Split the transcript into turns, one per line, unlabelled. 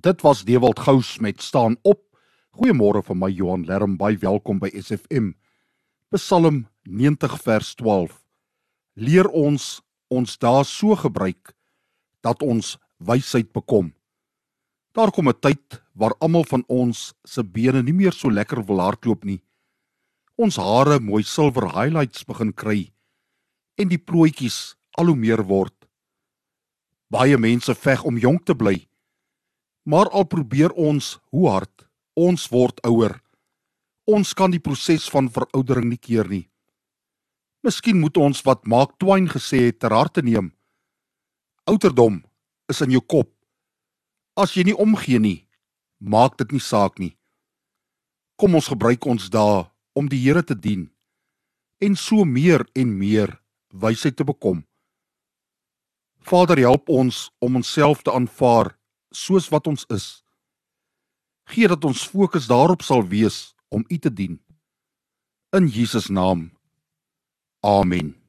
Dit was Dewald Gous met staan op. Goeiemôre van my Johan Lerm, baie welkom by SFM. Psalm 90 vers 12. Leer ons ons dae so gebruik dat ons wysheid bekom. Daar kom 'n tyd waar almal van ons se bene nie meer so lekker wil hardloop nie. Ons hare mooi silwer highlights begin kry en die plooitjies al hoe meer word. Baie mense veg om jonk te bly. Maar al probeer ons hoe hard, ons word ouer. Ons kan die proses van veroudering nie keer nie. Miskien moet ons wat Mark Twain gesê het ter harte neem. Ouderdom is in jou kop. As jy nie omgee nie, maak dit nie saak nie. Kom ons gebruik ons dae om die Here te dien en so meer en meer wysheid te bekom. Vader, help ons om onsself te aanvaar soos wat ons is. Gee dat ons fokus daarop sal wees om U te dien. In Jesus naam. Amen.